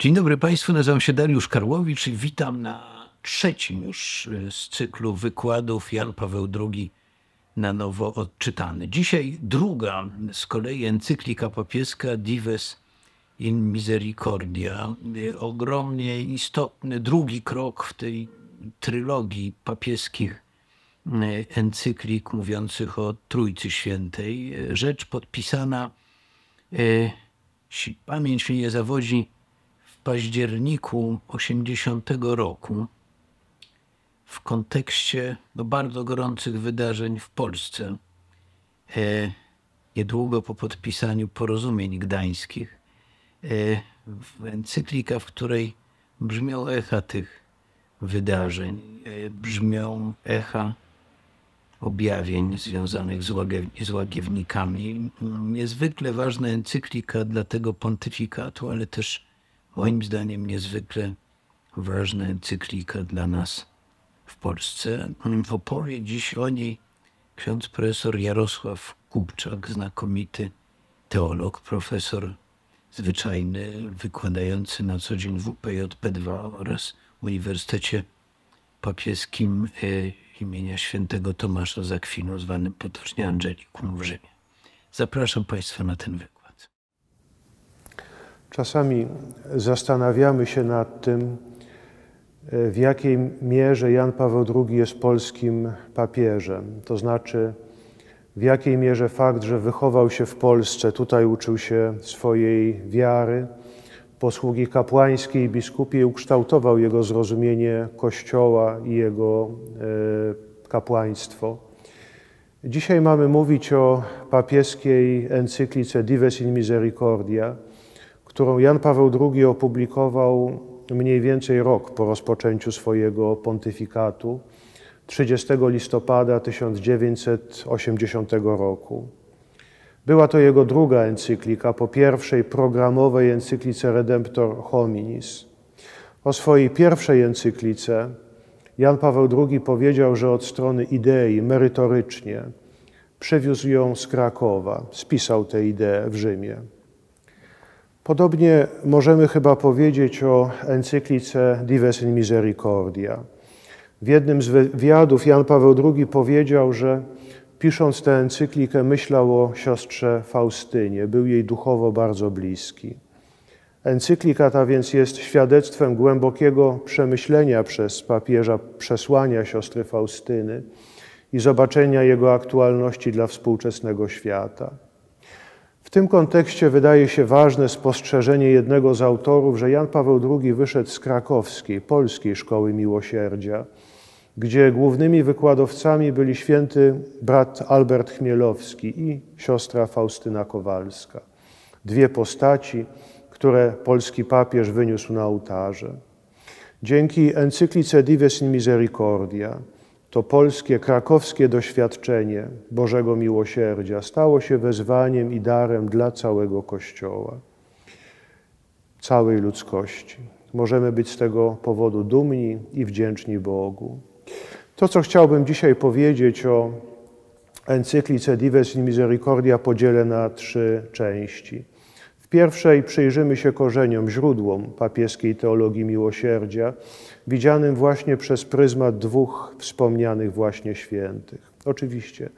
Dzień dobry Państwu, nazywam się Dariusz Karłowicz i witam na trzecim już y, z cyklu wykładów Jan Paweł II na nowo odczytany. Dzisiaj druga z kolei encyklika papieska Dives in Misericordia. Y, Ogromnie istotny drugi krok w tej trylogii papieskich y, encyklik mówiących o Trójcy Świętej. Rzecz podpisana, jeśli pamięć mnie nie zawodzi, październiku 80 roku w kontekście no, bardzo gorących wydarzeń w Polsce. E, niedługo po podpisaniu porozumień gdańskich, e, encyklika, w której brzmią echa tych wydarzeń, e, brzmią echa objawień związanych z, łagiew- z łagiewnikami. Niezwykle ważna encyklika dla tego pontyfikatu, ale też moim zdaniem niezwykle ważna encyklika dla nas w Polsce. Opowie dziś o niej ksiądz profesor Jarosław Kupczak, znakomity teolog, profesor zwyczajny, wykładający na co dzień w UPJP2 oraz Uniwersytecie Papieskim e, imienia świętego Tomasza z Akwinu, zwanym potocznie Angelikum w Rzymie. Zapraszam Państwa na ten wykład. Czasami zastanawiamy się nad tym, w jakiej mierze Jan Paweł II jest polskim papieżem. To znaczy, w jakiej mierze fakt, że wychował się w Polsce, tutaj uczył się swojej wiary, posługi kapłańskiej i biskupiej, ukształtował jego zrozumienie Kościoła i jego e, kapłaństwo. Dzisiaj mamy mówić o papieskiej encyklice Dives in Misericordia, którą Jan Paweł II opublikował mniej więcej rok po rozpoczęciu swojego pontyfikatu, 30 listopada 1980 roku. Była to jego druga encyklika po pierwszej programowej encyklice Redemptor Hominis. O swojej pierwszej encyklice Jan Paweł II powiedział, że od strony idei merytorycznie przywiózł ją z Krakowa, spisał tę ideę w Rzymie. Podobnie możemy chyba powiedzieć o encyklice Dives in Misericordia. W jednym z wywiadów Jan Paweł II powiedział, że pisząc tę encyklikę myślał o siostrze Faustynie, był jej duchowo bardzo bliski. Encyklika ta więc jest świadectwem głębokiego przemyślenia przez papieża przesłania siostry Faustyny i zobaczenia jego aktualności dla współczesnego świata. W tym kontekście wydaje się ważne spostrzeżenie jednego z autorów, że Jan Paweł II wyszedł z krakowskiej, polskiej szkoły miłosierdzia, gdzie głównymi wykładowcami byli święty brat Albert Chmielowski i siostra Faustyna Kowalska. Dwie postaci, które polski papież wyniósł na ołtarze. Dzięki encyklice Dives in Misericordia to polskie, krakowskie doświadczenie Bożego Miłosierdzia stało się wezwaniem i darem dla całego Kościoła, całej ludzkości. Możemy być z tego powodu dumni i wdzięczni Bogu. To, co chciałbym dzisiaj powiedzieć o encyklice Dives in Misericordia, podzielę na trzy części. Pierwszej przyjrzymy się korzeniom, źródłom papieskiej teologii miłosierdzia, widzianym właśnie przez pryzmat dwóch wspomnianych właśnie świętych. Oczywiście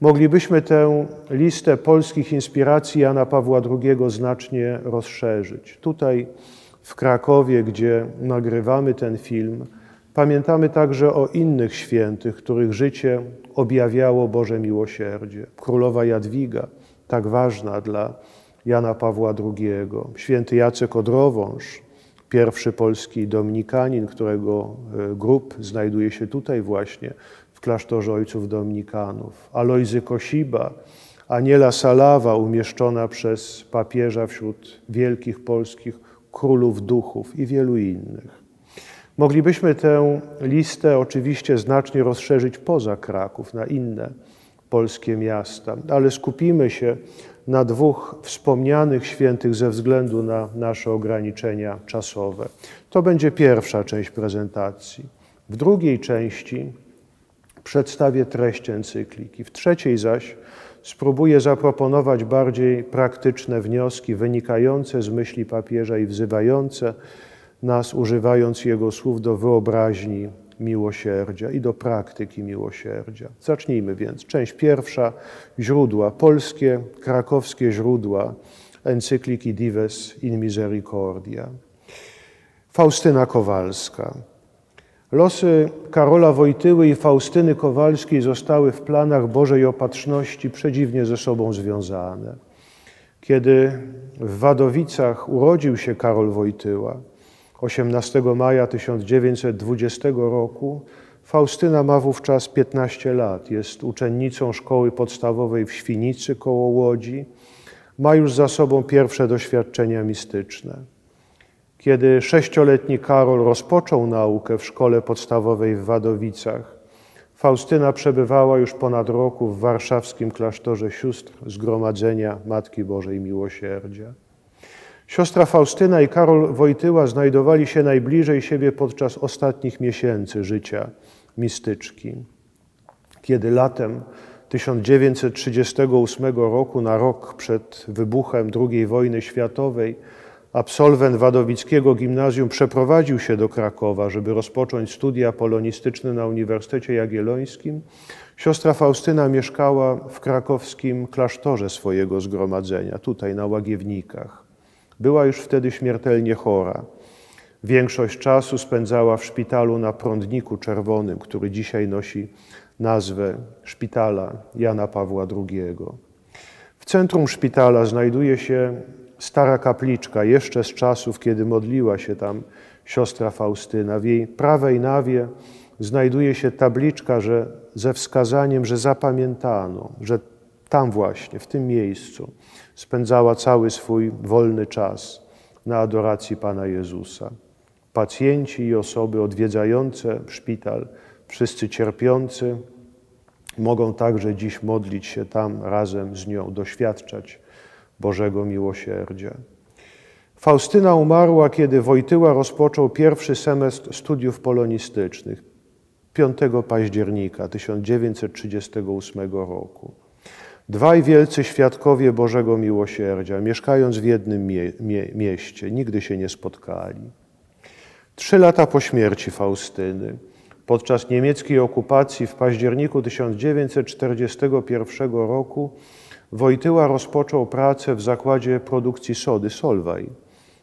moglibyśmy tę listę polskich inspiracji Jana Pawła II znacznie rozszerzyć. Tutaj w Krakowie, gdzie nagrywamy ten film, pamiętamy także o innych świętych, których życie objawiało Boże miłosierdzie. Królowa Jadwiga, tak ważna dla Jana Pawła II, święty Jacek Odrowąż, pierwszy polski dominikanin, którego e, grób znajduje się tutaj właśnie w klasztorze ojców dominikanów, Alojzy Kosiba, Aniela Salawa, umieszczona przez papieża wśród wielkich polskich królów duchów i wielu innych. Moglibyśmy tę listę oczywiście znacznie rozszerzyć poza Kraków, na inne polskie miasta, ale skupimy się na dwóch wspomnianych świętych ze względu na nasze ograniczenia czasowe. To będzie pierwsza część prezentacji. W drugiej części przedstawię treść encykliki. W trzeciej zaś spróbuję zaproponować bardziej praktyczne wnioski wynikające z myśli papieża i wzywające nas, używając jego słów, do wyobraźni miłosierdzia i do praktyki miłosierdzia. Zacznijmy więc. Część pierwsza, źródła, polskie, krakowskie źródła encykliki Dives in Misericordia. Faustyna Kowalska. Losy Karola Wojtyły i Faustyny Kowalskiej zostały w planach Bożej Opatrzności przedziwnie ze sobą związane. Kiedy w Wadowicach urodził się Karol Wojtyła, 18 maja 1920 roku, Faustyna ma wówczas 15 lat, jest uczennicą szkoły podstawowej w Świnicy koło Łodzi, ma już za sobą pierwsze doświadczenia mistyczne. Kiedy sześcioletni Karol rozpoczął naukę w szkole podstawowej w Wadowicach, Faustyna przebywała już ponad roku w warszawskim klasztorze sióstr Zgromadzenia Matki Bożej Miłosierdzia. Siostra Faustyna i Karol Wojtyła znajdowali się najbliżej siebie podczas ostatnich miesięcy życia mistyczki. Kiedy latem 1938 roku, na rok przed wybuchem II wojny światowej, absolwent Wadowickiego Gimnazjum przeprowadził się do Krakowa, żeby rozpocząć studia polonistyczne na Uniwersytecie Jagiellońskim, siostra Faustyna mieszkała w krakowskim klasztorze swojego zgromadzenia, tutaj na Łagiewnikach. Była już wtedy śmiertelnie chora. Większość czasu spędzała w szpitalu na Prądniku Czerwonym, który dzisiaj nosi nazwę Szpitala Jana Pawła II. W centrum szpitala znajduje się stara kapliczka, jeszcze z czasów, kiedy modliła się tam siostra Faustyna. W jej prawej nawie znajduje się tabliczka że, ze wskazaniem, że zapamiętano, że tam właśnie, w tym miejscu spędzała cały swój wolny czas na adoracji Pana Jezusa. Pacjenci i osoby odwiedzające szpital, wszyscy cierpiący, mogą także dziś modlić się tam razem z nią, doświadczać Bożego miłosierdzia. Faustyna umarła, kiedy Wojtyła rozpoczął pierwszy semestr studiów polonistycznych 5 października 1938 roku. Dwaj wielcy świadkowie Bożego miłosierdzia, mieszkając w jednym mie mie mieście, nigdy się nie spotkali. Trzy lata po śmierci Faustyny, podczas niemieckiej okupacji w październiku 1941 roku, Wojtyła rozpoczął pracę w zakładzie produkcji sody Solwaj,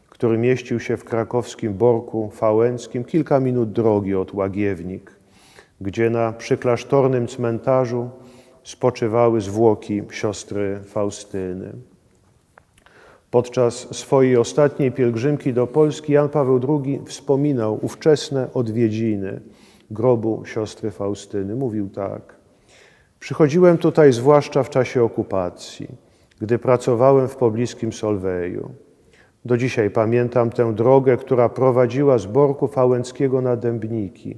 który mieścił się w krakowskim Borku Fałęckim, kilka minut drogi od Łagiewnik, gdzie na przyklasztornym cmentarzu spoczywały zwłoki siostry Faustyny. Podczas swojej ostatniej pielgrzymki do Polski Jan Paweł II wspominał ówczesne odwiedziny grobu siostry Faustyny. Mówił tak: Przychodziłem tutaj zwłaszcza w czasie okupacji, gdy pracowałem w pobliskim Solweju. Do dzisiaj pamiętam tę drogę, która prowadziła z Borku Fałęckiego na Dębniki,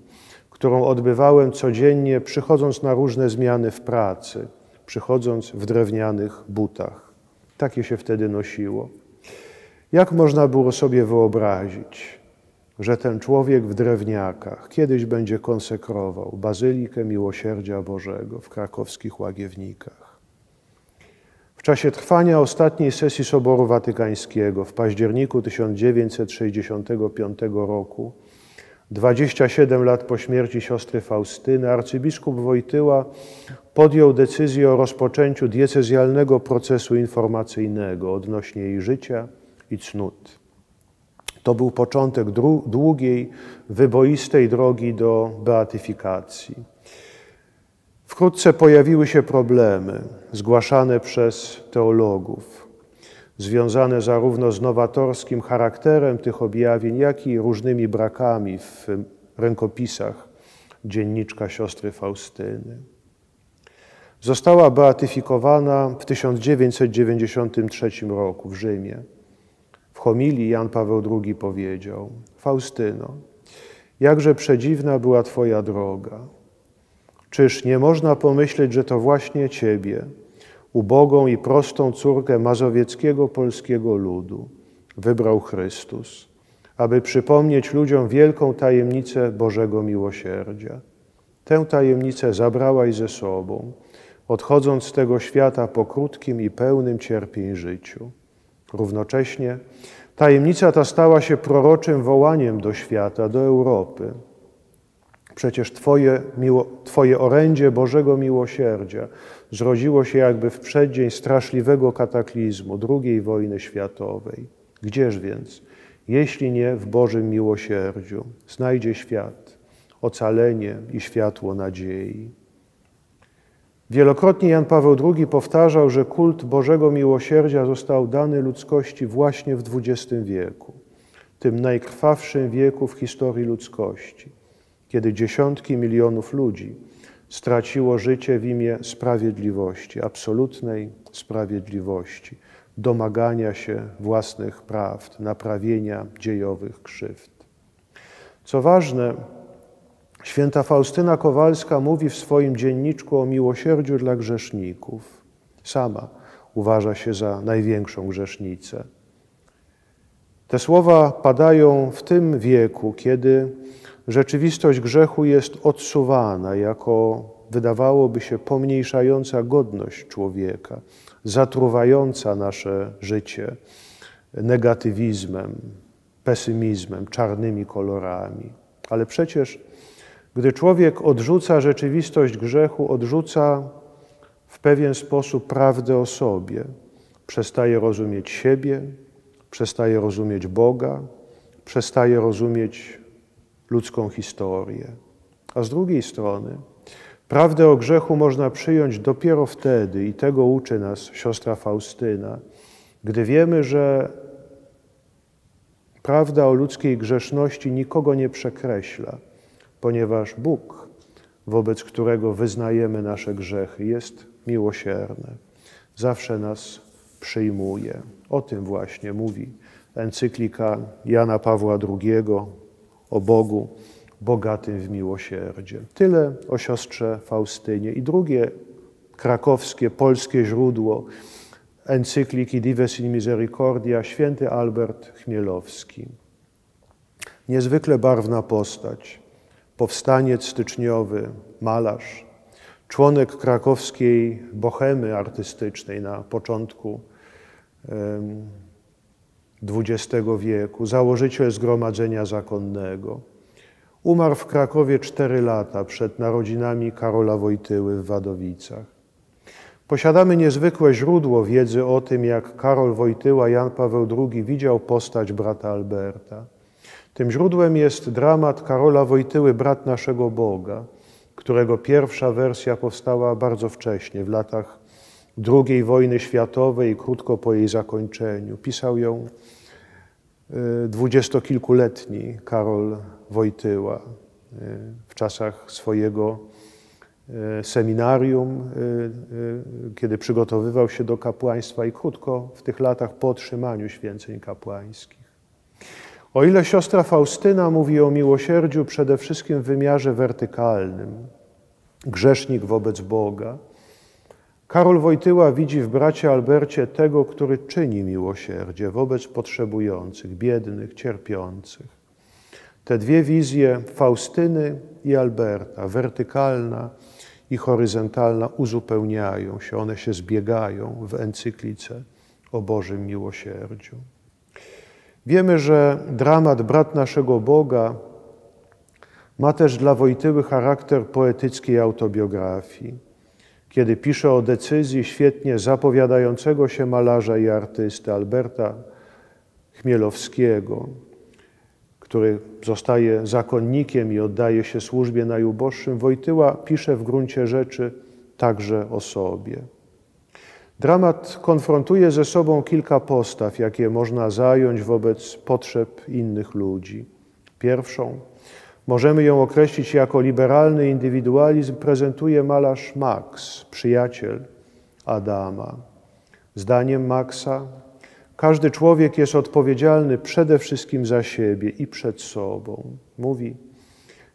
którą odbywałem codziennie, przychodząc na różne zmiany w pracy, przychodząc w drewnianych butach. Takie się wtedy nosiło. Jak można było sobie wyobrazić, że ten człowiek w drewniakach kiedyś będzie konsekrował Bazylikę Miłosierdzia Bożego w krakowskich Łagiewnikach. W czasie trwania ostatniej sesji Soboru Watykańskiego w październiku 1965 roku, 27 lat po śmierci siostry Faustyny, arcybiskup Wojtyła podjął decyzję o rozpoczęciu diecezjalnego procesu informacyjnego odnośnie jej życia i cnót. To był początek długiej, wyboistej drogi do beatyfikacji. Wkrótce pojawiły się problemy zgłaszane przez teologów, związane zarówno z nowatorskim charakterem tych objawień, jak i różnymi brakami w rękopisach dzienniczka siostry Faustyny. Została beatyfikowana w 1993 roku w Rzymie. W homilii Jan Paweł II powiedział: Faustyno, jakże przedziwna była Twoja droga. Czyż nie można pomyśleć, że to właśnie Ciebie, ubogą i prostą córkę mazowieckiego polskiego ludu, wybrał Chrystus, aby przypomnieć ludziom wielką tajemnicę Bożego miłosierdzia. Tę tajemnicę zabrałaś ze sobą, odchodząc z tego świata po krótkim i pełnym cierpień życiu. Równocześnie tajemnica ta stała się proroczym wołaniem do świata, do Europy. Przecież Twoje, miło, Twoje orędzie Bożego miłosierdzia zrodziło się jakby w przeddzień straszliwego kataklizmu II wojny światowej. Gdzież więc, jeśli nie w Bożym miłosierdziu, znajdzie świat ocalenie i światło nadziei? Wielokrotnie Jan Paweł II powtarzał, że kult Bożego miłosierdzia został dany ludzkości właśnie w XX wieku, tym najkrwawszym wieku w historii ludzkości, kiedy dziesiątki milionów ludzi straciło życie w imię sprawiedliwości, absolutnej sprawiedliwości, domagania się własnych praw, naprawienia dziejowych krzywd. Co ważne, Święta Faustyna Kowalska mówi w swoim dzienniczku o miłosierdziu dla grzeszników. Sama uważa się za największą grzesznicę. Te słowa padają w tym wieku, kiedy rzeczywistość grzechu jest odsuwana jako wydawałoby się pomniejszająca godność człowieka, zatruwająca nasze życie negatywizmem, pesymizmem, czarnymi kolorami. Ale przecież gdy człowiek odrzuca rzeczywistość grzechu, odrzuca w pewien sposób prawdę o sobie, przestaje rozumieć siebie, przestaje rozumieć Boga, przestaje rozumieć ludzką historię. A z drugiej strony, prawdę o grzechu można przyjąć dopiero wtedy, i tego uczy nas siostra Faustyna, gdy wiemy, że prawda o ludzkiej grzeszności nikogo nie przekreśla ponieważ Bóg, wobec którego wyznajemy nasze grzechy, jest miłosierny. Zawsze nas przyjmuje. O tym właśnie mówi encyklika Jana Pawła II o Bogu bogatym w miłosierdzie. Tyle o siostrze Faustynie. I drugie krakowskie, polskie źródło encykliki Dives in Misericordia, święty Albert Chmielowski. Niezwykle barwna postać powstaniec styczniowy, malarz, członek krakowskiej bohemy artystycznej na początku XX wieku, założyciel Zgromadzenia Zakonnego. Umarł w Krakowie cztery lata przed narodzinami Karola Wojtyły w Wadowicach. Posiadamy niezwykłe źródło wiedzy o tym, jak Karol Wojtyła, Jan Paweł II widział postać brata Alberta. Tym źródłem jest dramat Karola Wojtyły, Brat naszego Boga, którego pierwsza wersja powstała bardzo wcześnie, w latach II wojny światowej, krótko po jej zakończeniu. Pisał ją y, dwudziestokilkuletni Karol Wojtyła y, w czasach swojego y, seminarium, kiedy przygotowywał się do kapłaństwa i krótko w tych latach po otrzymaniu święceń kapłańskich. O ile siostra Faustyna mówi o miłosierdziu przede wszystkim w wymiarze wertykalnym, grzesznik wobec Boga, Karol Wojtyła widzi w bracie Albercie tego, który czyni miłosierdzie wobec potrzebujących, biednych, cierpiących. Te dwie wizje Faustyny i Alberta, wertykalna i horyzontalna, uzupełniają się, one się zbiegają w encyklice o Bożym miłosierdziu. Wiemy, że dramat Brat naszego Boga ma też dla Wojtyły charakter poetyckiej autobiografii, kiedy pisze o decyzji świetnie zapowiadającego się malarza i artysty Alberta Chmielowskiego, który zostaje zakonnikiem i oddaje się służbie najuboższym. Wojtyła pisze w gruncie rzeczy także o sobie. Dramat konfrontuje ze sobą kilka postaw, jakie można zająć wobec potrzeb innych ludzi. Pierwszą, możemy ją określić jako liberalny indywidualizm, prezentuje malarz Max, przyjaciel Adama. Zdaniem Maxa, każdy człowiek jest odpowiedzialny przede wszystkim za siebie i przed sobą. Mówi,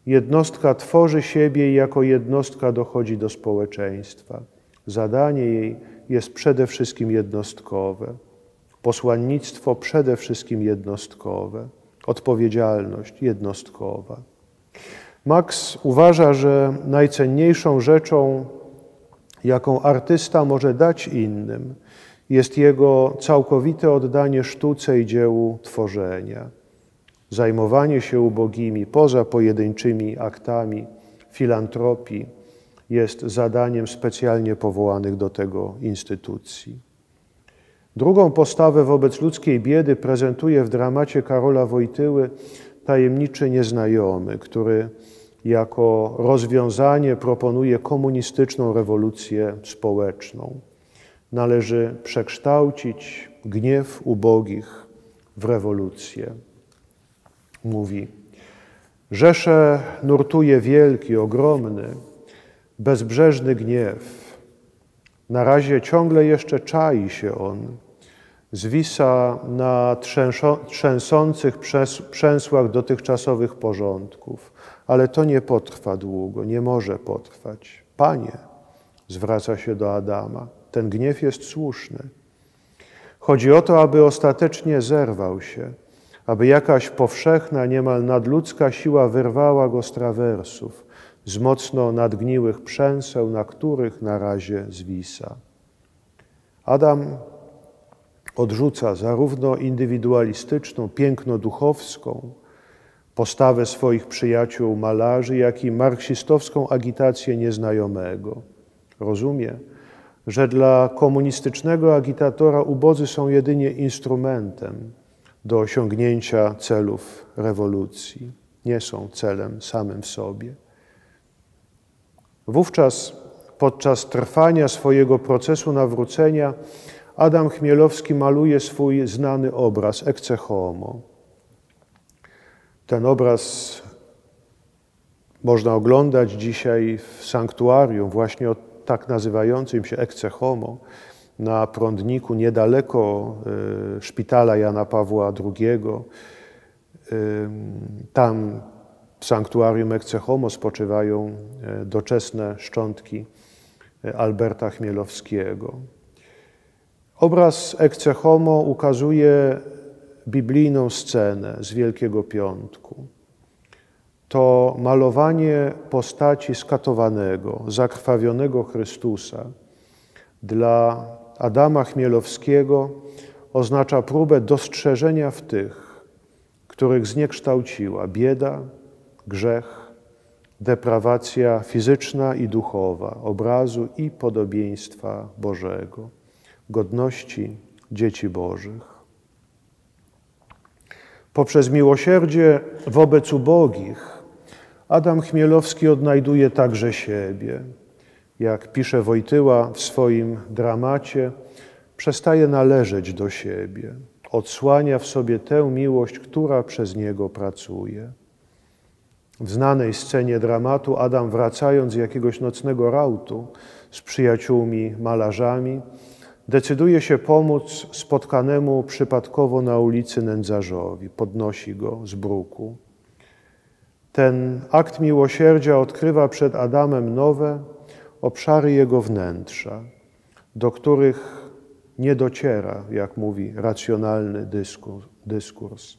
jednostka tworzy siebie i jako jednostka dochodzi do społeczeństwa. Zadanie jej jest przede wszystkim jednostkowe. Posłannictwo przede wszystkim jednostkowe. Odpowiedzialność jednostkowa. Max uważa, że najcenniejszą rzeczą jaką artysta może dać innym, jest jego całkowite oddanie sztuce i dziełu tworzenia. Zajmowanie się ubogimi poza pojedynczymi aktami filantropii jest zadaniem specjalnie powołanych do tego instytucji. Drugą postawę wobec ludzkiej biedy prezentuje w dramacie Karola Wojtyły tajemniczy nieznajomy, który jako rozwiązanie proponuje komunistyczną rewolucję społeczną. Należy przekształcić gniew ubogich w rewolucję. Mówi: Rzesze nurtuje wielki, ogromny, bezbrzeżny gniew. Na razie ciągle jeszcze czai się on, zwisa na trzęsących przęsłach dotychczasowych porządków, ale to nie potrwa długo, nie może potrwać. Panie, zwraca się do Adama, ten gniew jest słuszny. Chodzi o to, aby ostatecznie zerwał się, aby jakaś powszechna, niemal nadludzka siła wyrwała go z trawersów, z mocno nadgniłych przęseł, na których na razie zwisa. Adam odrzuca zarówno indywidualistyczną, piękno-duchowską postawę swoich przyjaciół malarzy, jak i marksistowską agitację nieznajomego. Rozumie, że dla komunistycznego agitatora ubodzy są jedynie instrumentem do osiągnięcia celów rewolucji, nie są celem samym w sobie. Wówczas podczas trwania swojego procesu nawrócenia Adam Chmielowski maluje swój znany obraz Ecce Homo. Ten obraz można oglądać dzisiaj w sanktuarium, właśnie o tak nazywającym się Ecce Homo, na prądniku niedaleko y, szpitala Jana Pawła II. Tam w sanktuarium Ecce Homo spoczywają e, doczesne szczątki Alberta Chmielowskiego. Obraz Ecce Homo ukazuje biblijną scenę z Wielkiego Piątku. To malowanie postaci skatowanego, zakrwawionego Chrystusa dla Adama Chmielowskiego oznacza próbę dostrzeżenia w tych, których zniekształciła bieda, grzech, deprawacja fizyczna i duchowa obrazu i podobieństwa Bożego, godności dzieci Bożych. Poprzez miłosierdzie wobec ubogich Adam Chmielowski odnajduje także siebie. Jak pisze Wojtyła w swoim dramacie, przestaje należeć do siebie, odsłania w sobie tę miłość, która przez niego pracuje. W znanej scenie dramatu Adam, wracając z jakiegoś nocnego rautu z przyjaciółmi malarzami, decyduje się pomóc spotkanemu przypadkowo na ulicy nędzarzowi. Podnosi go z bruku. Ten akt miłosierdzia odkrywa przed Adamem nowe obszary jego wnętrza, do których nie dociera, jak mówi racjonalny dyskurs. dyskurs.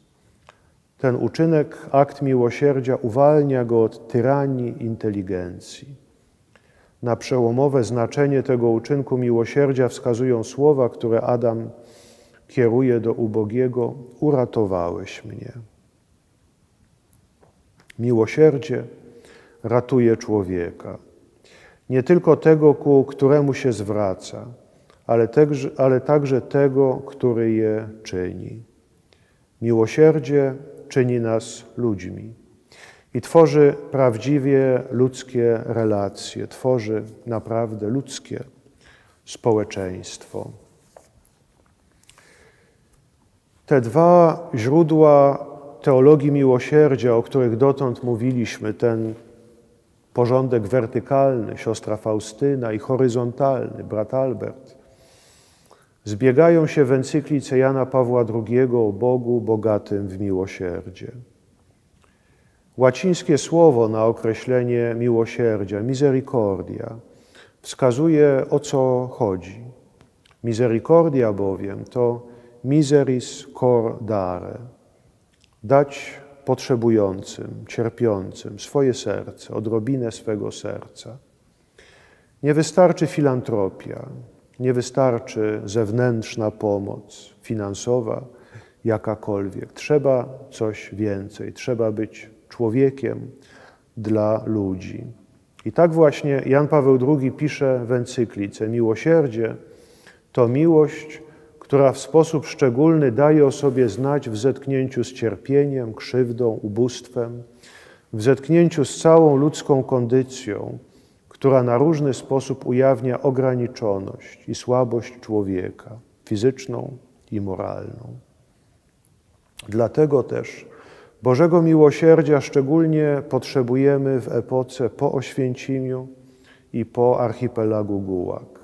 Ten uczynek, akt miłosierdzia, uwalnia go od tyranii inteligencji. Na przełomowe znaczenie tego uczynku miłosierdzia wskazują słowa, które Adam kieruje do ubogiego: Uratowałeś mnie. Miłosierdzie ratuje człowieka. Nie tylko tego, ku któremu się zwraca, ale także, ale także tego, który je czyni. Miłosierdzie czyni nas ludźmi i tworzy prawdziwie ludzkie relacje, tworzy naprawdę ludzkie społeczeństwo. Te dwa źródła teologii miłosierdzia, o których dotąd mówiliśmy, ten porządek wertykalny, siostra Faustyna i horyzontalny, brat Albert, zbiegają się w encyklice Jana Pawła II o Bogu bogatym w miłosierdzie. Łacińskie słowo na określenie miłosierdzia, misericordia, wskazuje o co chodzi. Misericordia bowiem to miseris cor dare, dać potrzebującym, cierpiącym swoje serce, odrobinę swego serca. Nie wystarczy filantropia, nie wystarczy zewnętrzna pomoc finansowa, jakakolwiek. Trzeba coś więcej, trzeba być człowiekiem dla ludzi. I tak właśnie Jan Paweł II pisze w encyklice: Miłosierdzie to miłość, która w sposób szczególny daje o sobie znać w zetknięciu z cierpieniem, krzywdą, ubóstwem, w zetknięciu z całą ludzką kondycją, która na różny sposób ujawnia ograniczoność i słabość człowieka, fizyczną i moralną. Dlatego też Bożego miłosierdzia szczególnie potrzebujemy w epoce po Oświęcimiu i po archipelagu Gułak,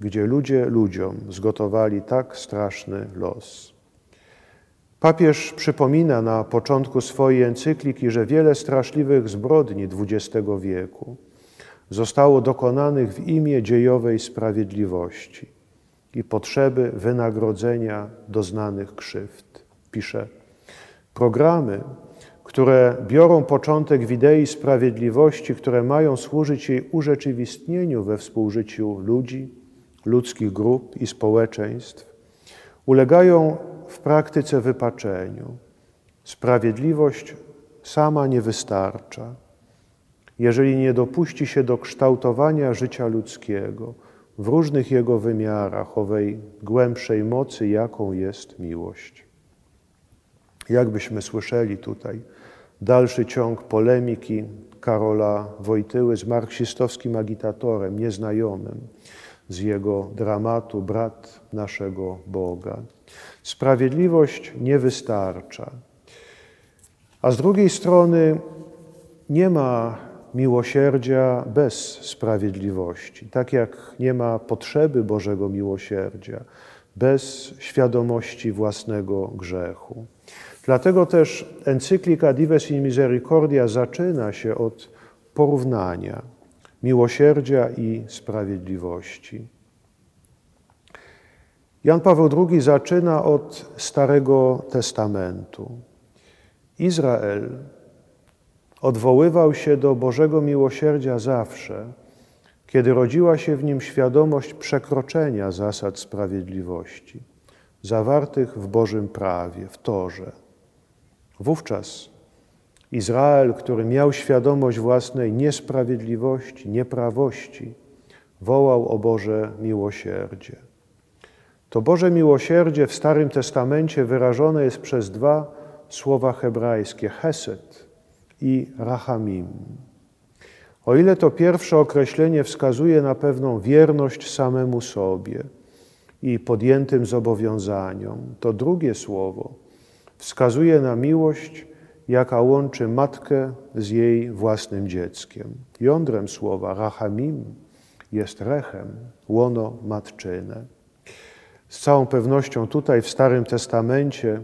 gdzie ludzie ludziom zgotowali tak straszny los. Papież przypomina na początku swojej encykliki, że wiele straszliwych zbrodni XX wieku zostało dokonanych w imię dziejowej sprawiedliwości i potrzeby wynagrodzenia doznanych krzywd. Pisze, programy, które biorą początek w idei sprawiedliwości, które mają służyć jej urzeczywistnieniu we współżyciu ludzi, ludzkich grup i społeczeństw, ulegają w praktyce wypaczeniu. Sprawiedliwość sama nie wystarcza, jeżeli nie dopuści się do kształtowania życia ludzkiego w różnych jego wymiarach owej głębszej mocy, jaką jest miłość. Jakbyśmy słyszeli tutaj dalszy ciąg polemiki Karola Wojtyły z marksistowskim agitatorem, nieznajomym z jego dramatu Brat naszego Boga. Sprawiedliwość nie wystarcza. A z drugiej strony nie ma miłosierdzia bez sprawiedliwości. Tak jak nie ma potrzeby Bożego miłosierdzia bez świadomości własnego grzechu. Dlatego też encyklika Dives in Misericordia zaczyna się od porównania miłosierdzia i sprawiedliwości. Jan Paweł II zaczyna od Starego Testamentu. Izrael odwoływał się do Bożego miłosierdzia zawsze, kiedy rodziła się w nim świadomość przekroczenia zasad sprawiedliwości, zawartych w Bożym prawie, w Torze. Wówczas Izrael, który miał świadomość własnej niesprawiedliwości, nieprawości, wołał o Boże miłosierdzie. To Boże miłosierdzie w Starym Testamencie wyrażone jest przez dwa słowa hebrajskie hesed i rachamim. O ile to pierwsze określenie wskazuje na pewną wierność samemu sobie i podjętym zobowiązaniom, to drugie słowo wskazuje na miłość, jaka łączy matkę z jej własnym dzieckiem. Jądrem słowa rachamim jest rechem, łono matczyne. Z całą pewnością tutaj w Starym Testamencie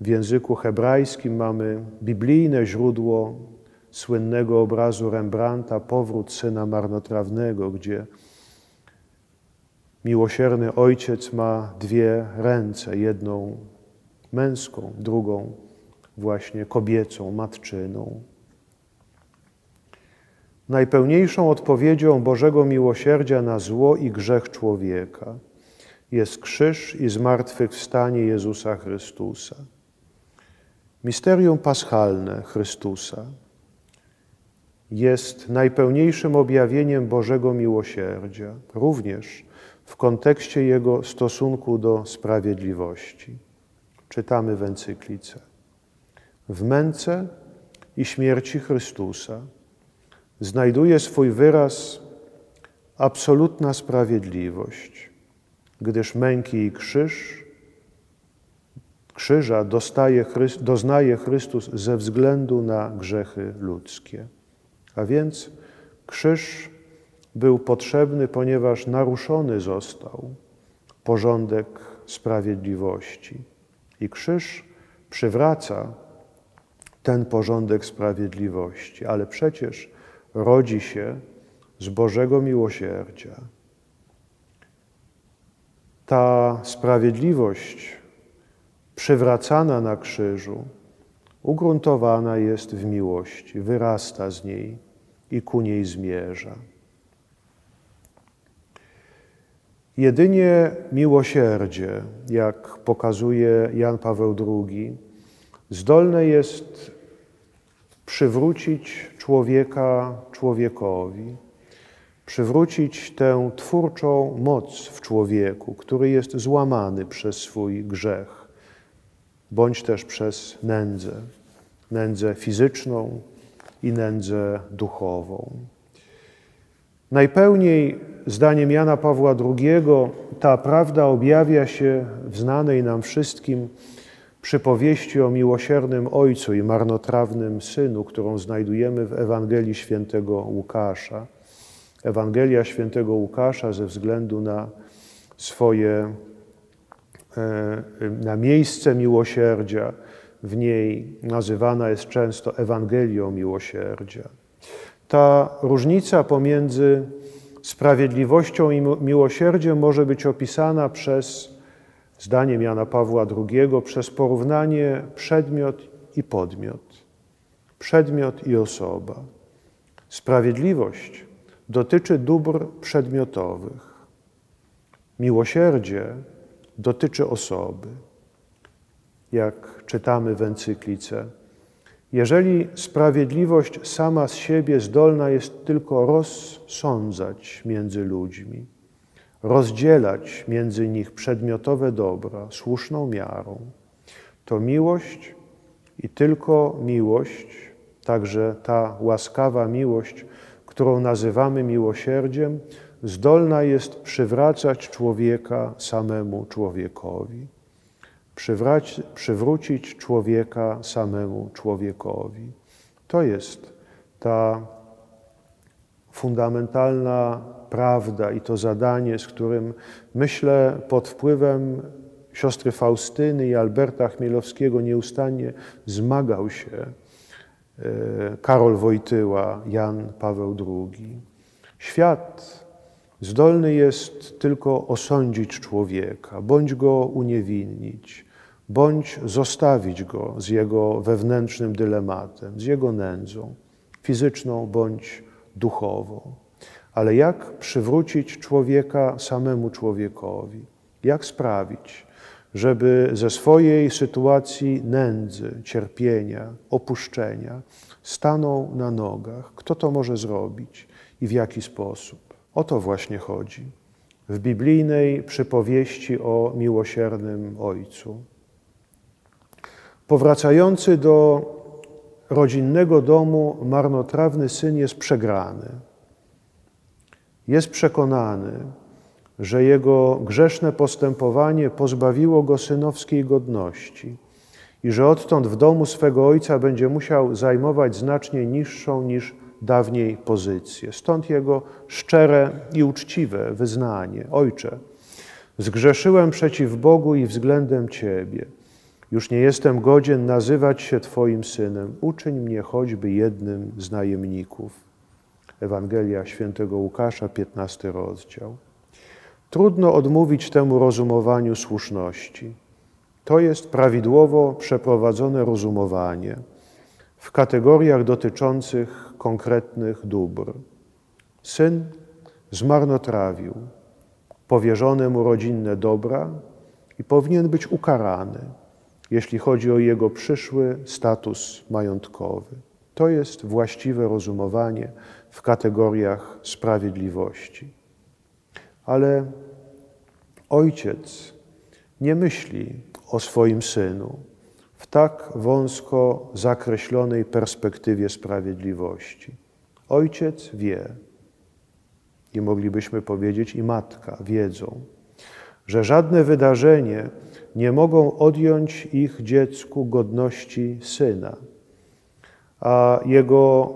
w języku hebrajskim mamy biblijne źródło słynnego obrazu Rembrandta Powrót syna marnotrawnego, gdzie miłosierny ojciec ma dwie ręce, jedną męską, drugą właśnie kobiecą, matczyną. Najpełniejszą odpowiedzią Bożego miłosierdzia na zło i grzech człowieka jest krzyż i zmartwychwstanie Jezusa Chrystusa. Misterium paschalne Chrystusa jest najpełniejszym objawieniem Bożego miłosierdzia, również w kontekście Jego stosunku do sprawiedliwości. Czytamy w encyklice. W męce i śmierci Chrystusa znajduje swój wyraz absolutna sprawiedliwość, gdyż męki i krzyż krzyża dostaje, doznaje Chrystus ze względu na grzechy ludzkie. A więc krzyż był potrzebny, ponieważ naruszony został porządek sprawiedliwości. I krzyż przywraca ten porządek sprawiedliwości, ale przecież rodzi się z Bożego miłosierdzia. Ta sprawiedliwość przywracana na krzyżu, ugruntowana jest w miłości, wyrasta z niej i ku niej zmierza. Jedynie miłosierdzie, jak pokazuje Jan Paweł II, zdolne jest przywrócić człowieka człowiekowi, przywrócić tę twórczą moc w człowieku, który jest złamany przez swój grzech, bądź też przez nędzę, nędzę fizyczną i nędzę duchową. Najpełniej, zdaniem Jana Pawła II, ta prawda objawia się w znanej nam wszystkim przypowieści o miłosiernym Ojcu i marnotrawnym Synu, którą znajdujemy w Ewangelii Świętego Łukasza. Ewangelia Świętego Łukasza ze względu na swoje, e, na miejsce miłosierdzia, w niej nazywana jest często Ewangelią miłosierdzia. Ta różnica pomiędzy sprawiedliwością i miłosierdziem może być opisana przez, zdaniem Jana Pawła II, przez porównanie przedmiot i podmiot, przedmiot i osoba. Sprawiedliwość dotyczy dóbr przedmiotowych, miłosierdzie dotyczy osoby. Jak czytamy w encyklice, jeżeli sprawiedliwość sama z siebie zdolna jest tylko rozsądzać między ludźmi, rozdzielać między nich przedmiotowe dobra słuszną miarą, to miłość i tylko miłość, także ta łaskawa miłość, którą nazywamy miłosierdziem, zdolna jest przywracać człowieka samemu człowiekowi przywrócić człowieka samemu człowiekowi. To jest ta fundamentalna prawda i to zadanie, z którym myślę pod wpływem siostry Faustyny i Alberta Chmielowskiego nieustannie zmagał się e, Karol Wojtyła, Jan Paweł II. Świat zdolny jest tylko osądzić człowieka, bądź go uniewinnić, bądź zostawić go z jego wewnętrznym dylematem, z jego nędzą, fizyczną bądź duchową. Ale jak przywrócić człowieka samemu człowiekowi? Jak sprawić, żeby ze swojej sytuacji nędzy, cierpienia, opuszczenia stanął na nogach? Kto to może zrobić i w jaki sposób? O to właśnie chodzi w biblijnej przypowieści o miłosiernym Ojcu. Powracający do rodzinnego domu marnotrawny syn jest przegrany. Jest przekonany, że jego grzeszne postępowanie pozbawiło go synowskiej godności i że odtąd w domu swego ojca będzie musiał zajmować znacznie niższą niż dawniej pozycję. Stąd jego szczere i uczciwe wyznanie: Ojcze, zgrzeszyłem przeciw Bogu i względem Ciebie. Już nie jestem godzien nazywać się Twoim synem. Uczyń mnie choćby jednym z najemników. Ewangelia świętego Łukasza, 15 rozdział. Trudno odmówić temu rozumowaniu słuszności. To jest prawidłowo przeprowadzone rozumowanie w kategoriach dotyczących konkretnych dóbr. Syn zmarnotrawił powierzone mu rodzinne dobra i powinien być ukarany jeśli chodzi o jego przyszły status majątkowy. To jest właściwe rozumowanie w kategoriach sprawiedliwości. Ale ojciec nie myśli o swoim synu w tak wąsko zakreślonej perspektywie sprawiedliwości. Ojciec wie, i moglibyśmy powiedzieć, i matka wiedzą, że żadne wydarzenie nie mogą odjąć ich dziecku godności syna, a jego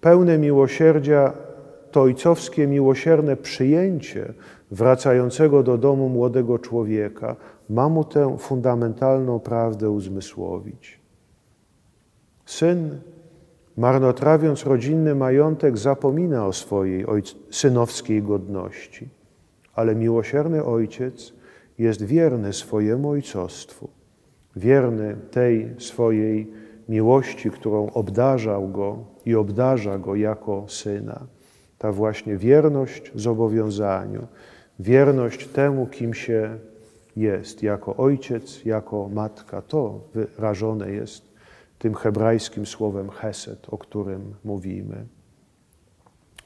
pełne miłosierdzia, to ojcowskie miłosierne przyjęcie wracającego do domu młodego człowieka ma mu tę fundamentalną prawdę uzmysłowić. Syn, marnotrawiąc rodzinny majątek, zapomina o swojej synowskiej godności, ale miłosierny ojciec jest wierny swojemu ojcostwu, wierny tej swojej miłości, którą obdarzał go i obdarza go jako syna. Ta właśnie wierność zobowiązaniu, wierność temu, kim się jest, jako ojciec, jako matka. To wyrażone jest tym hebrajskim słowem chesed, o którym mówimy.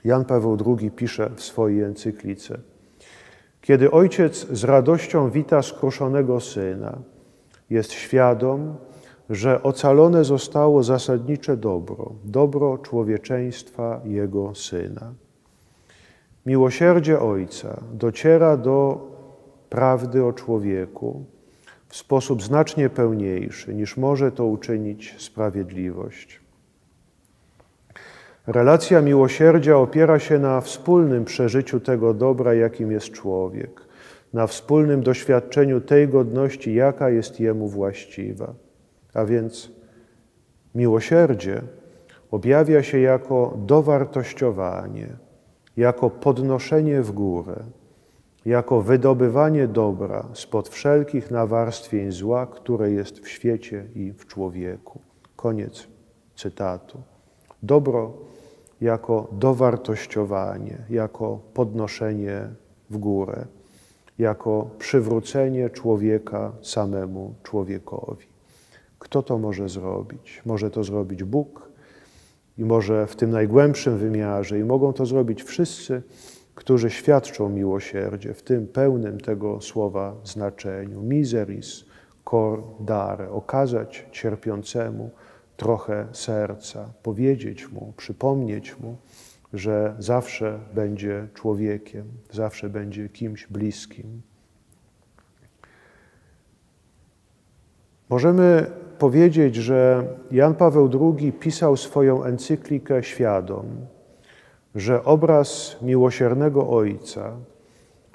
Jan Paweł II pisze w swojej encyklice: Kiedy ojciec z radością wita skruszonego syna, jest świadom, że ocalone zostało zasadnicze dobro, dobro człowieczeństwa jego syna. Miłosierdzie Ojca dociera do prawdy o człowieku w sposób znacznie pełniejszy niż może to uczynić sprawiedliwość. Relacja miłosierdzia opiera się na wspólnym przeżyciu tego dobra, jakim jest człowiek, na wspólnym doświadczeniu tej godności, jaka jest jemu właściwa. A więc miłosierdzie objawia się jako dowartościowanie, jako podnoszenie w górę, jako wydobywanie dobra spod wszelkich nawarstwień zła, które jest w świecie i w człowieku. Koniec cytatu. Dobro jako dowartościowanie, jako podnoszenie w górę, jako przywrócenie człowieka samemu człowiekowi. Kto to może zrobić? Może to zrobić Bóg i może w tym najgłębszym wymiarze, i mogą to zrobić wszyscy, którzy świadczą miłosierdzie w tym pełnym tego słowa znaczeniu. Miseris cor dare, okazać cierpiącemu trochę serca, powiedzieć mu, przypomnieć mu, że zawsze będzie człowiekiem, zawsze będzie kimś bliskim. Możemy powiedzieć, że Jan Paweł II pisał swoją encyklikę świadom, że obraz miłosiernego Ojca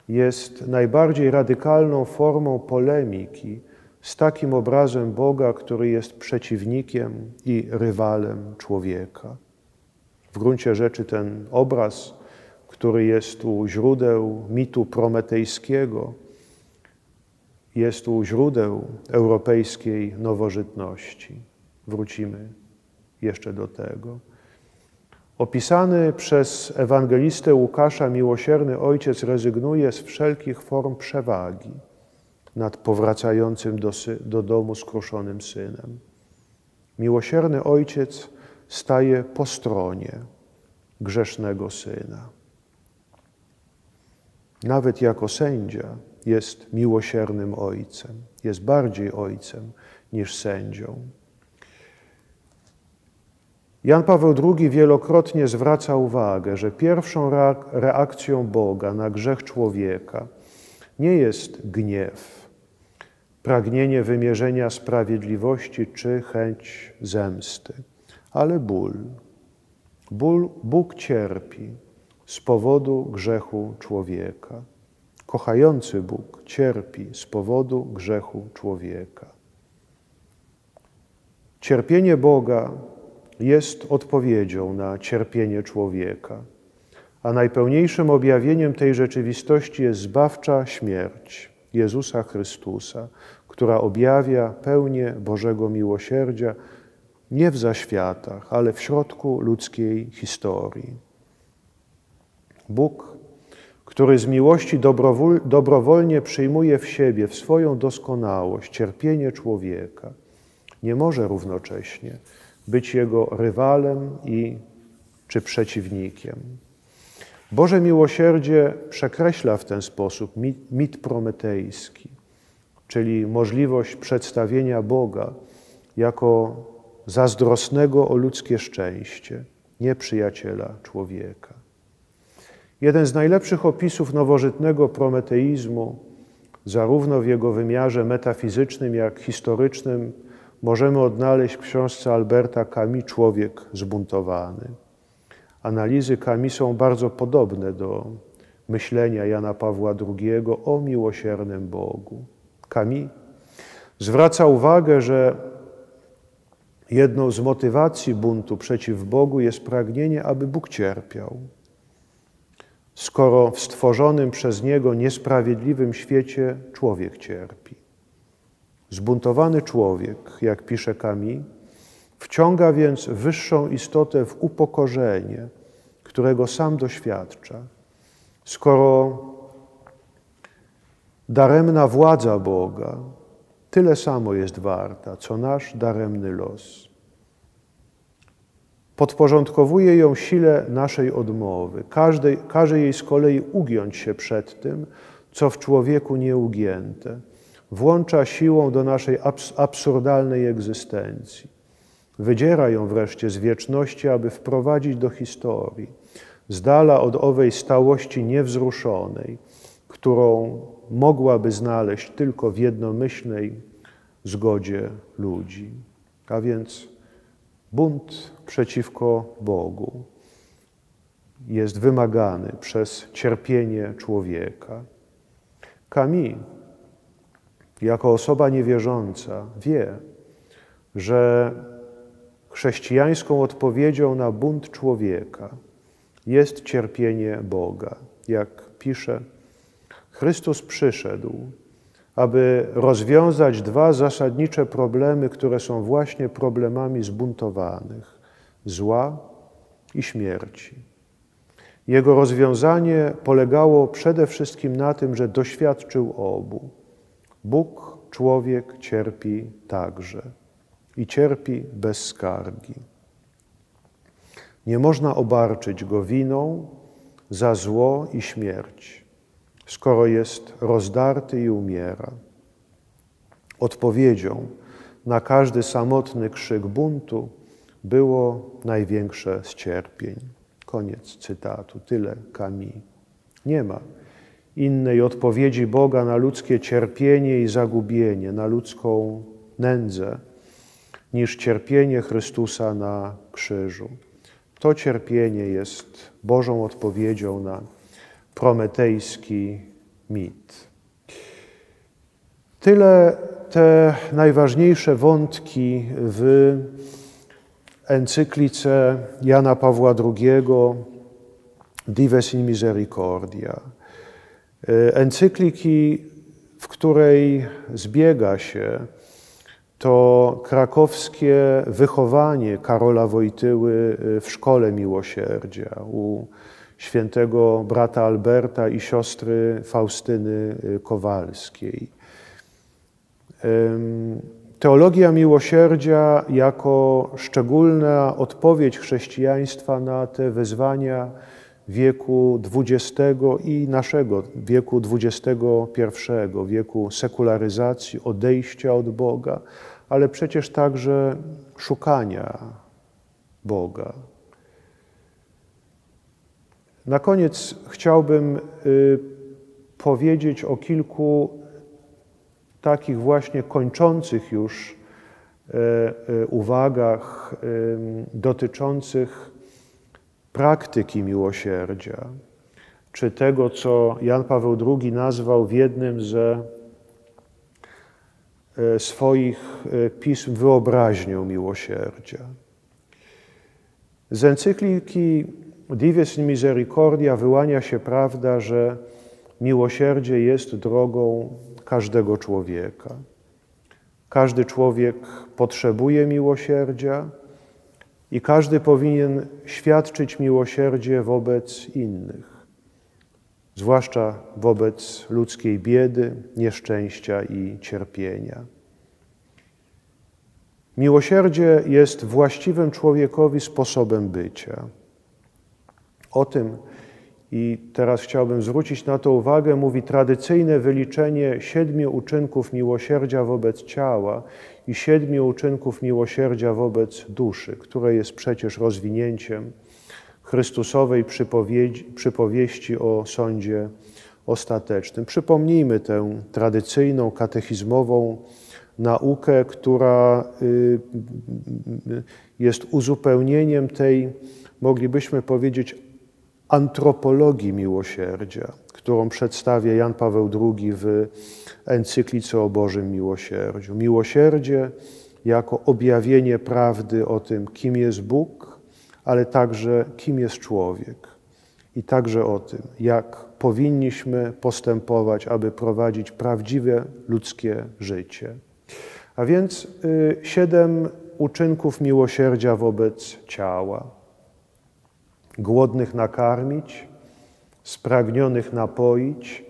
jest najbardziej radykalną formą polemiki z takim obrazem Boga, który jest przeciwnikiem i rywalem człowieka. W gruncie rzeczy ten obraz, który jest u źródeł mitu prometejskiego, jest u źródeł europejskiej nowożytności. Wrócimy jeszcze do tego. Opisany przez ewangelistę Łukasza miłosierny ojciec rezygnuje z wszelkich form przewagi nad powracającym do, do domu skruszonym synem. Miłosierny ojciec staje po stronie grzesznego syna. Nawet jako sędzia jest miłosiernym ojcem, jest bardziej ojcem niż sędzią. Jan Paweł II wielokrotnie zwraca uwagę, że pierwszą reakcją Boga na grzech człowieka nie jest gniew, pragnienie wymierzenia sprawiedliwości czy chęć zemsty, ale ból. ból Bóg cierpi z powodu grzechu człowieka. Kochający Bóg cierpi z powodu grzechu człowieka. Cierpienie Boga jest odpowiedzią na cierpienie człowieka, a najpełniejszym objawieniem tej rzeczywistości jest zbawcza śmierć Jezusa Chrystusa, która objawia pełnię Bożego miłosierdzia nie w zaświatach, ale w środku ludzkiej historii. Bóg, który z miłości dobrowolnie przyjmuje w siebie, w swoją doskonałość, cierpienie człowieka, nie może równocześnie być jego rywalem i czy przeciwnikiem. Boże miłosierdzie przekreśla w ten sposób mit, mit prometejski, czyli możliwość przedstawienia Boga jako zazdrosnego o ludzkie szczęście, nieprzyjaciela człowieka. Jeden z najlepszych opisów nowożytnego prometeizmu, zarówno w jego wymiarze metafizycznym, jak historycznym, możemy odnaleźć w książce Alberta Camus Człowiek zbuntowany. Analizy Camus są bardzo podobne do myślenia Jana Pawła II o miłosiernym Bogu. Camus zwraca uwagę, że jedną z motywacji buntu przeciw Bogu jest pragnienie, aby Bóg cierpiał. Skoro w stworzonym przez Niego niesprawiedliwym świecie człowiek cierpi. Zbuntowany człowiek, jak pisze Kami, wciąga więc wyższą istotę w upokorzenie, którego sam doświadcza. Skoro Daremna władza Boga tyle samo jest warta, co nasz daremny los. Podporządkowuje ją sile naszej odmowy. Każdej, każe jej z kolei ugiąć się przed tym, co w człowieku nieugięte. Włącza siłą do naszej abs absurdalnej egzystencji. Wydziera ją wreszcie z wieczności, aby wprowadzić do historii, z dala od owej stałości niewzruszonej, którą mogłaby znaleźć tylko w jednomyślnej zgodzie ludzi. A więc bunt przeciwko Bogu jest wymagany przez cierpienie człowieka. Kami, jako osoba niewierząca, wie, że chrześcijańską odpowiedzią na bunt człowieka jest cierpienie Boga. Jak pisze, Chrystus przyszedł, aby rozwiązać dwa zasadnicze problemy, które są właśnie problemami zbuntowanych zła i śmierci. Jego rozwiązanie polegało przede wszystkim na tym, że doświadczył obu. Bóg, człowiek cierpi także i cierpi bez skargi. Nie można obarczyć go winą za zło i śmierć, skoro jest rozdarty i umiera. Odpowiedzią na każdy samotny krzyk buntu było największe z cierpień. Koniec cytatu. Tyle Kami. Nie ma innej odpowiedzi Boga na ludzkie cierpienie i zagubienie, na ludzką nędzę, niż cierpienie Chrystusa na krzyżu. To cierpienie jest Bożą odpowiedzią na prometejski mit. Tyle te najważniejsze wątki w encyklice Jana Pawła II Dives in Misericordia. Encykliki, w której zbiega się to krakowskie wychowanie Karola Wojtyły w szkole miłosierdzia u świętego brata Alberta i siostry Faustyny Kowalskiej. Teologia miłosierdzia jako szczególna odpowiedź chrześcijaństwa na te wyzwania wieku XX i naszego wieku XXI, wieku sekularyzacji, odejścia od Boga, ale przecież także szukania Boga. Na koniec chciałbym y, powiedzieć o kilku takich właśnie kończących już e, e, uwagach dotyczących praktyki miłosierdzia, czy tego, co Jan Paweł II nazwał w jednym ze e, swoich pism wyobraźnią miłosierdzia. Z encykliki Dives in Misericordia wyłania się prawda, że miłosierdzie jest drogą każdego człowieka. Każdy człowiek potrzebuje miłosierdzia i każdy powinien świadczyć miłosierdzie wobec innych, zwłaszcza wobec ludzkiej biedy, nieszczęścia i cierpienia. Miłosierdzie jest właściwym człowiekowi sposobem bycia. O tym i teraz chciałbym zwrócić na to uwagę, mówi tradycyjne wyliczenie siedmiu uczynków miłosierdzia wobec ciała i siedmiu uczynków miłosierdzia wobec duszy, które jest przecież rozwinięciem Chrystusowej przypowieści o sądzie ostatecznym. Przypomnijmy tę tradycyjną, katechizmową naukę, która y, jest uzupełnieniem tej, moglibyśmy powiedzieć, antropologii miłosierdzia, którą przedstawia Jan Paweł II w encyklice o Bożym Miłosierdziu. Miłosierdzie jako objawienie prawdy o tym, kim jest Bóg, ale także kim jest człowiek. I także o tym, jak powinniśmy postępować, aby prowadzić prawdziwe ludzkie życie. A więc y, siedem uczynków miłosierdzia wobec ciała głodnych nakarmić, spragnionych napoić,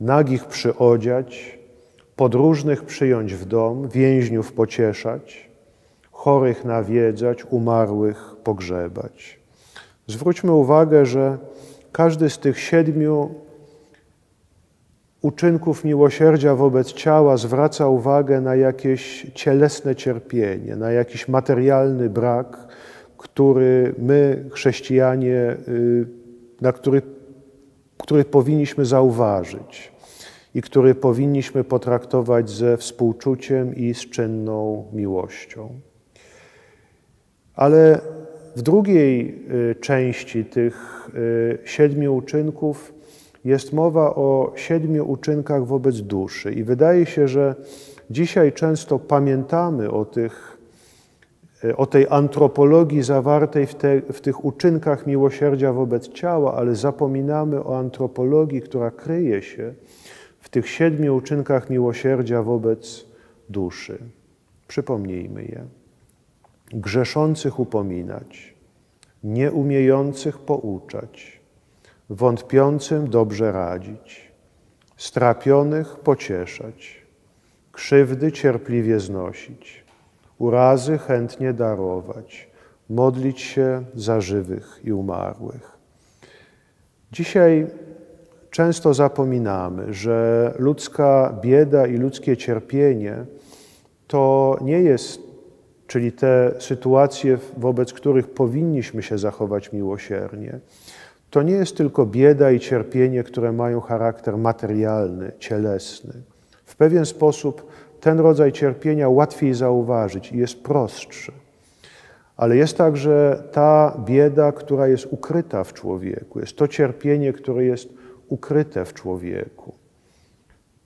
nagich przyodziać, podróżnych przyjąć w dom, więźniów pocieszać, chorych nawiedzać, umarłych pogrzebać. Zwróćmy uwagę, że każdy z tych siedmiu uczynków miłosierdzia wobec ciała zwraca uwagę na jakieś cielesne cierpienie, na jakiś materialny brak, który my, chrześcijanie, y, na który, który powinniśmy zauważyć i który powinniśmy potraktować ze współczuciem i z czynną miłością. Ale w drugiej y, części tych y, siedmiu uczynków jest mowa o siedmiu uczynkach wobec duszy. I wydaje się, że dzisiaj często pamiętamy o, tych, o tej antropologii zawartej w, te, w tych uczynkach miłosierdzia wobec ciała, ale zapominamy o antropologii, która kryje się w tych siedmiu uczynkach miłosierdzia wobec duszy. Przypomnijmy je grzeszących upominać, nieumiejących pouczać, wątpiącym dobrze radzić, strapionych pocieszać, krzywdy cierpliwie znosić, urazy chętnie darować, modlić się za żywych i umarłych. Dzisiaj często zapominamy, że ludzka bieda i ludzkie cierpienie to nie jest czyli te sytuacje, wobec których powinniśmy się zachować miłosiernie, to nie jest tylko bieda i cierpienie, które mają charakter materialny, cielesny. W pewien sposób ten rodzaj cierpienia łatwiej zauważyć i jest prostszy. Ale jest także ta bieda, która jest ukryta w człowieku, jest to cierpienie, które jest ukryte w człowieku.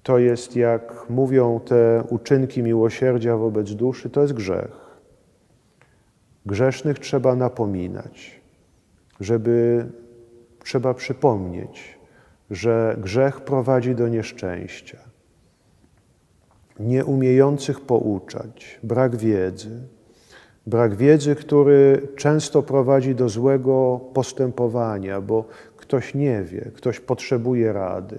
To jest, jak mówią te uczynki miłosierdzia wobec duszy, to jest grzech. Grzesznych trzeba napominać, żeby trzeba przypomnieć, że grzech prowadzi do nieszczęścia. Nieumiejących pouczać, brak wiedzy, brak wiedzy, który często prowadzi do złego postępowania, bo ktoś nie wie, ktoś potrzebuje rady.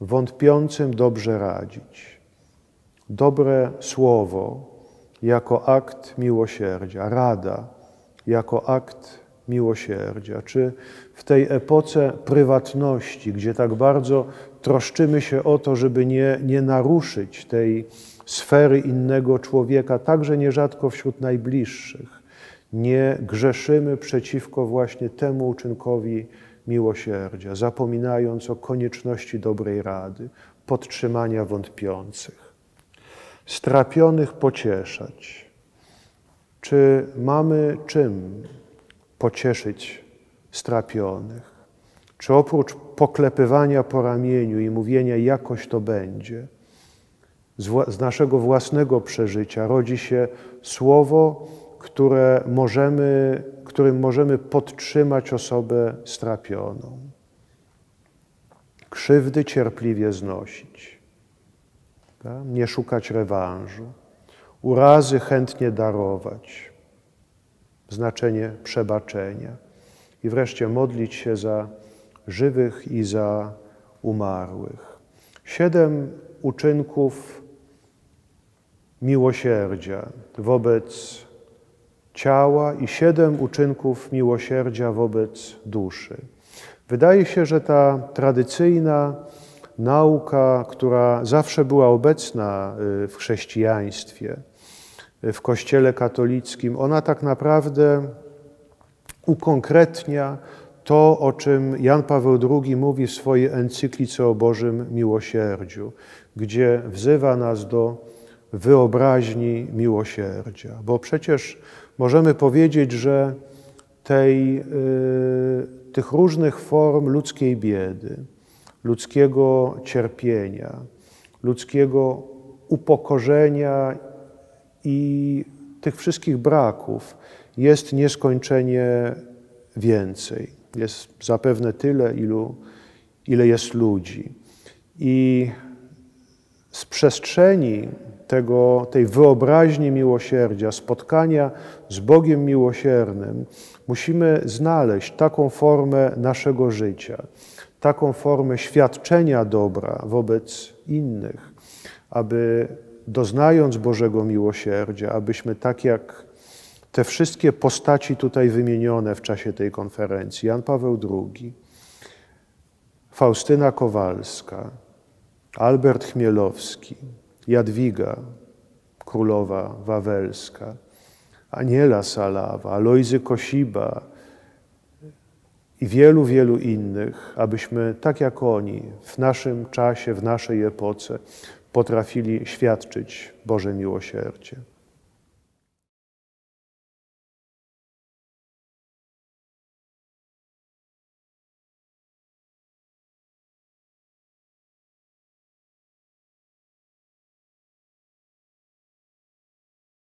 Wątpiącym dobrze radzić. Dobre słowo, jako akt miłosierdzia, rada jako akt miłosierdzia. Czy w tej epoce prywatności, gdzie tak bardzo troszczymy się o to, żeby nie, nie naruszyć tej sfery innego człowieka, także nierzadko wśród najbliższych, nie grzeszymy przeciwko właśnie temu uczynkowi miłosierdzia, zapominając o konieczności dobrej rady, podtrzymania wątpiących strapionych pocieszać. Czy mamy czym pocieszyć strapionych? Czy oprócz poklepywania po ramieniu i mówienia jakoś to będzie, z, naszego własnego przeżycia rodzi się słowo, które możemy, którym możemy podtrzymać osobę strapioną. Krzywdy cierpliwie znosić nie szukać rewanżu, urazy chętnie darować, znaczenie przebaczenia. I wreszcie modlić się za żywych i za umarłych. Siedem uczynków miłosierdzia wobec ciała i siedem uczynków miłosierdzia wobec duszy. Wydaje się, że ta tradycyjna nauka, która zawsze była obecna y, w chrześcijaństwie, y, w Kościele katolickim, ona tak naprawdę ukonkretnia to, o czym Jan Paweł II mówi w swojej encyklice o Bożym Miłosierdziu, gdzie wzywa nas do wyobraźni miłosierdzia. Bo przecież możemy powiedzieć, że tej, y, tych różnych form ludzkiej biedy, ludzkiego cierpienia, ludzkiego upokorzenia i tych wszystkich braków jest nieskończenie więcej. Jest zapewne tyle, ilu, ile jest ludzi. I z przestrzeni tego, tej wyobraźni miłosierdzia, spotkania z Bogiem miłosiernym, musimy znaleźć taką formę naszego życia, taką formę świadczenia dobra wobec innych, aby doznając Bożego miłosierdzia, abyśmy tak jak te wszystkie postaci tutaj wymienione w czasie tej konferencji, Jan Paweł II, Faustyna Kowalska, Albert Chmielowski, Jadwiga, królowa wawelska, Aniela Salawa, Alojzy Kosiba i wielu, wielu innych, abyśmy tak jak oni w naszym czasie, w naszej epoce potrafili świadczyć Boże miłosierdzie.